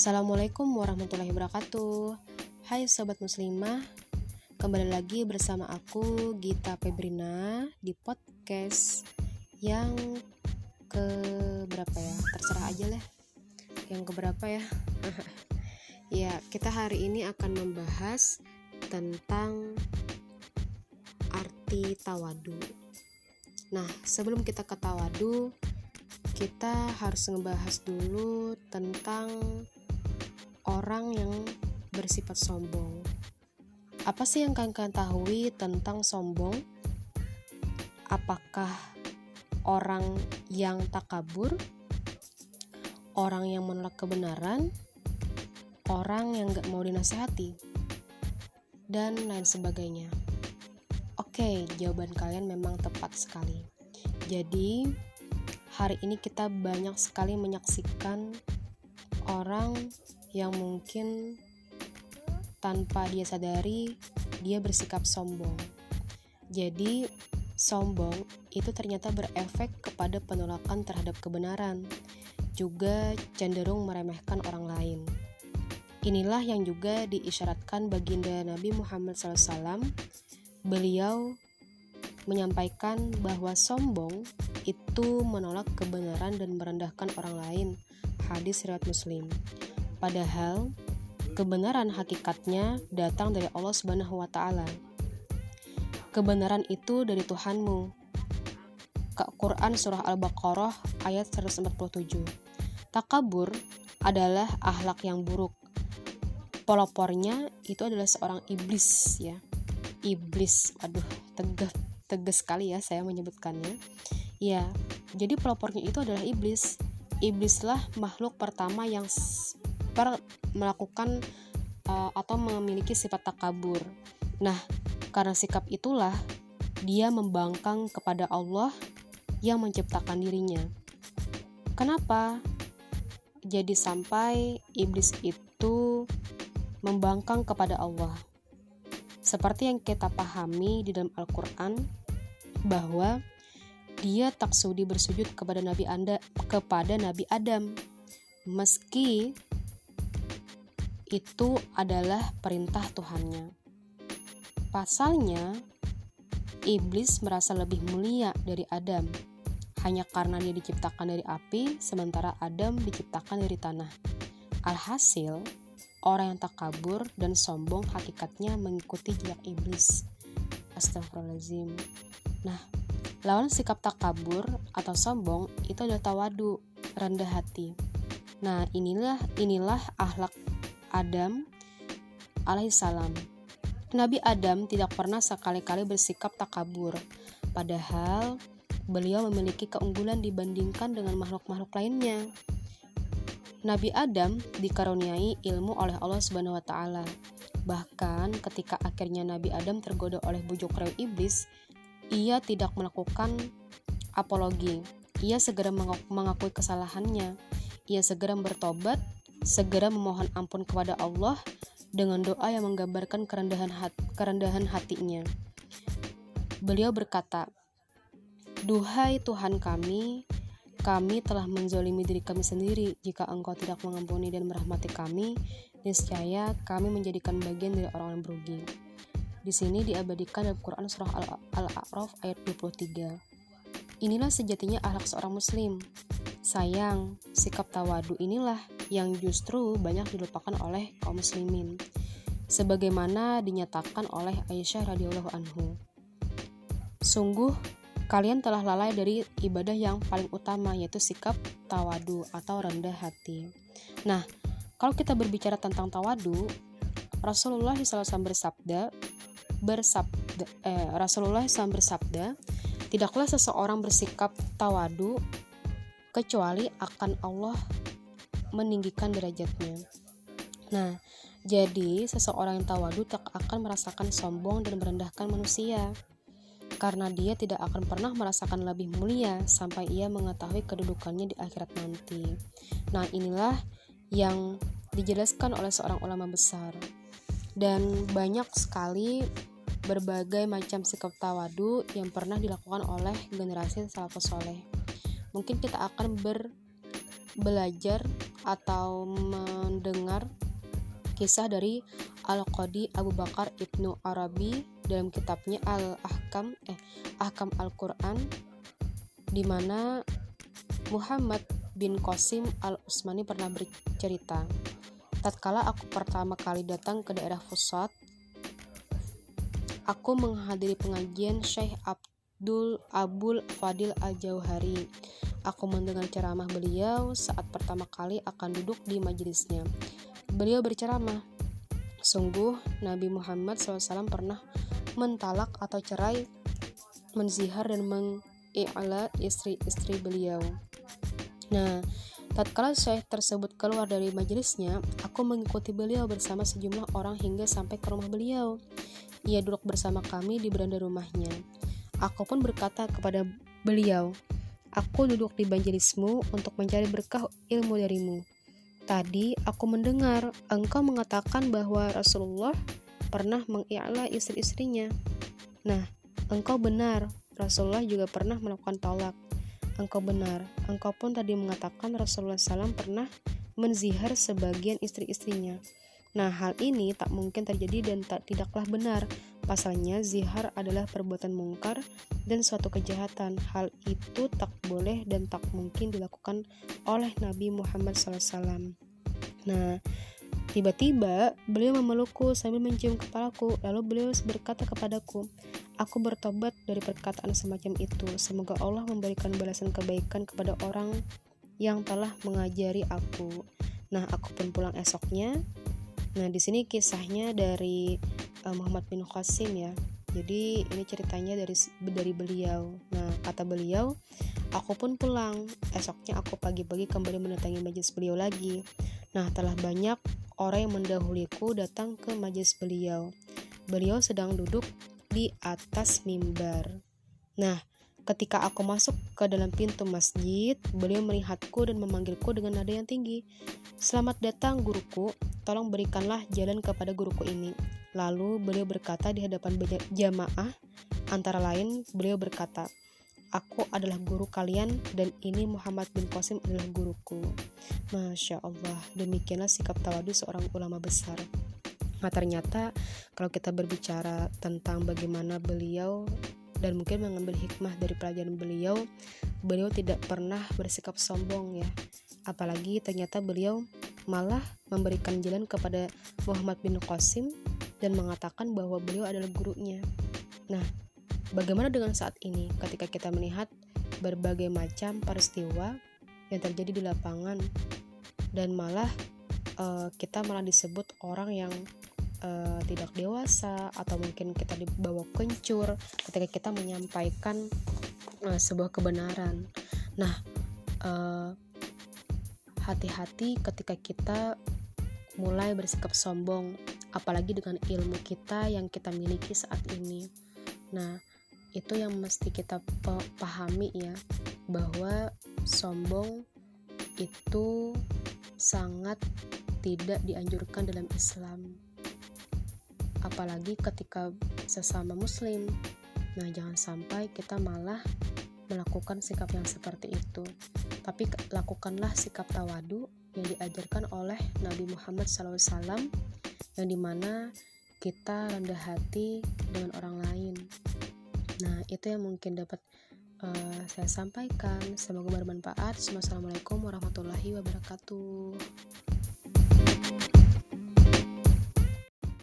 Assalamualaikum warahmatullahi wabarakatuh. Hai Sobat Muslimah Kembali lagi bersama aku Gita Febrina Di podcast yang ke berapa ya? Terserah aja lah. Yang ke berapa ya? Ya kita hari ini akan membahas Tentang Arti tawadu. Nah sebelum kita ke tawadu kita harus ngebahas dulu tentang orang yang bersifat sombong. Apa sih yang kalian ketahui tentang sombong? Apakah orang yang takabur, orang yang menolak kebenaran, orang yang gak mau dinasehati, dan lain sebagainya? Oke, jawaban kalian memang tepat sekali. Jadi, hari ini kita banyak sekali menyaksikan orang yang mungkin tanpa dia sadari dia bersikap sombong. Jadi, sombong itu ternyata berefek kepada penolakan terhadap kebenaran, juga cenderung meremehkan orang lain. Inilah yang juga diisyaratkan baginda Nabi Muhammad SAW. Beliau menyampaikan bahwa sombong itu menolak kebenaran dan merendahkan orang lain. Hadis riwayat Muslim. Padahal kebenaran hakikatnya datang dari Allah Subhanahu wa taala. Kebenaran itu dari Tuhanmu. Quran surah Al-Baqarah ayat 147. Takabur adalah ahlak yang buruk. Pelopornya itu adalah seorang iblis ya. Iblis, aduh, tegas tegas sekali ya saya menyebutkannya Ya, jadi pelopornya itu adalah iblis. Iblislah makhluk pertama yang melakukan uh, atau memiliki sifat takabur. Nah, karena sikap itulah dia membangkang kepada Allah yang menciptakan dirinya. Kenapa? Jadi sampai iblis itu membangkang kepada Allah. Seperti yang kita pahami di dalam Al-Qur'an bahwa dia tak sudi bersujud kepada Nabi Anda kepada Nabi Adam meski itu adalah perintah Tuhannya. Pasalnya, iblis merasa lebih mulia dari Adam hanya karena dia diciptakan dari api sementara Adam diciptakan dari tanah. Alhasil, orang yang tak kabur dan sombong hakikatnya mengikuti jejak iblis. Astagfirullahaladzim. Nah, Lawan sikap takabur atau sombong itu adalah tawadu, rendah hati. Nah, inilah inilah akhlak Adam alaihissalam. Nabi Adam tidak pernah sekali-kali bersikap takabur, padahal beliau memiliki keunggulan dibandingkan dengan makhluk-makhluk lainnya. Nabi Adam dikaruniai ilmu oleh Allah Subhanahu wa taala. Bahkan ketika akhirnya Nabi Adam tergoda oleh bujuk rayu iblis, ia tidak melakukan apologi. Ia segera mengakui kesalahannya. Ia segera bertobat, segera memohon ampun kepada Allah dengan doa yang menggambarkan kerendahan, hati, kerendahan hatinya. Beliau berkata, Duhai Tuhan kami, kami telah menzolimi diri kami sendiri. Jika engkau tidak mengampuni dan merahmati kami, niscaya kami menjadikan bagian dari orang yang berugi. Di sini diabadikan dalam Quran Surah Al-A'raf ayat 23. Inilah sejatinya akhlak seorang muslim. Sayang, sikap tawadu inilah yang justru banyak dilupakan oleh kaum muslimin. Sebagaimana dinyatakan oleh Aisyah radhiyallahu anhu. Sungguh kalian telah lalai dari ibadah yang paling utama yaitu sikap tawadu atau rendah hati. Nah, kalau kita berbicara tentang tawadu, Rasulullah SAW bersabda, bersabda eh, Rasulullah SAW bersabda, tidaklah seseorang bersikap tawadu kecuali akan Allah meninggikan derajatnya. Nah, jadi seseorang yang tawadu tak akan merasakan sombong dan merendahkan manusia karena dia tidak akan pernah merasakan lebih mulia sampai ia mengetahui kedudukannya di akhirat nanti. Nah, inilah yang dijelaskan oleh seorang ulama besar. Dan banyak sekali berbagai macam sikap tawadu yang pernah dilakukan oleh generasi salafus soleh. Mungkin kita akan ber belajar atau mendengar kisah dari Al-Qadi Abu Bakar Ibnu Arabi dalam kitabnya Al-Ahkam eh Ahkam Al-Qur'an di mana Muhammad bin Qasim Al-Usmani pernah bercerita tatkala aku pertama kali datang ke daerah Fusat aku menghadiri pengajian Syekh Abdul Abul Fadil Al-Jauhari Aku mendengar ceramah beliau saat pertama kali akan duduk di majelisnya. Beliau berceramah, sungguh Nabi Muhammad SAW pernah mentalak atau cerai, menzihar dan mengi'la istri-istri beliau. Nah, tatkala syekh tersebut keluar dari majelisnya, aku mengikuti beliau bersama sejumlah orang hingga sampai ke rumah beliau. Ia duduk bersama kami di beranda rumahnya. Aku pun berkata kepada beliau, Aku duduk di banjelismu untuk mencari berkah ilmu darimu. Tadi aku mendengar engkau mengatakan bahwa Rasulullah pernah mengi'la istri-istrinya. Nah, engkau benar. Rasulullah juga pernah melakukan tolak. Engkau benar. Engkau pun tadi mengatakan Rasulullah SAW pernah menzihar sebagian istri-istrinya. Nah, hal ini tak mungkin terjadi dan tak tidaklah benar. Pasalnya, zihar adalah perbuatan mungkar dan suatu kejahatan. Hal itu tak boleh dan tak mungkin dilakukan oleh Nabi Muhammad SAW. Nah, tiba-tiba beliau memelukku sambil mencium kepalaku. Lalu beliau berkata kepadaku, Aku bertobat dari perkataan semacam itu. Semoga Allah memberikan balasan kebaikan kepada orang yang telah mengajari aku. Nah, aku pun pulang esoknya Nah, di sini kisahnya dari uh, Muhammad bin Qasim ya. Jadi ini ceritanya dari dari beliau. Nah, kata beliau, aku pun pulang. Esoknya aku pagi-pagi kembali mendatangi majelis beliau lagi. Nah, telah banyak orang yang mendahuliku datang ke majelis beliau. Beliau sedang duduk di atas mimbar. Nah, Ketika aku masuk ke dalam pintu masjid, beliau melihatku dan memanggilku dengan nada yang tinggi. Selamat datang guruku, tolong berikanlah jalan kepada guruku ini. Lalu beliau berkata di hadapan jamaah, antara lain beliau berkata, Aku adalah guru kalian dan ini Muhammad bin Qasim adalah guruku. Masya Allah, demikianlah sikap tawadu seorang ulama besar. Nah ternyata kalau kita berbicara tentang bagaimana beliau dan mungkin mengambil hikmah dari pelajaran beliau beliau tidak pernah bersikap sombong ya apalagi ternyata beliau malah memberikan jalan kepada Muhammad bin Qasim dan mengatakan bahwa beliau adalah gurunya nah bagaimana dengan saat ini ketika kita melihat berbagai macam peristiwa yang terjadi di lapangan dan malah uh, kita malah disebut orang yang uh, tidak dewasa atau mungkin kita dibawa kencur ketika kita menyampaikan uh, sebuah kebenaran. Nah, hati hati-hati ketika kita mulai bersikap sombong, apalagi dengan ilmu kita yang kita miliki saat ini. Nah, itu yang mesti kita pahami ya, bahwa sombong itu sangat tidak dianjurkan dalam Islam. Apalagi ketika sesama muslim. Nah jangan sampai kita malah melakukan sikap yang seperti itu. Tapi lakukanlah sikap tawadu yang diajarkan oleh Nabi Muhammad SAW yang di mana kita rendah hati dengan orang lain. Nah itu yang mungkin dapat uh, saya sampaikan. Semoga bermanfaat. Assalamualaikum warahmatullahi wabarakatuh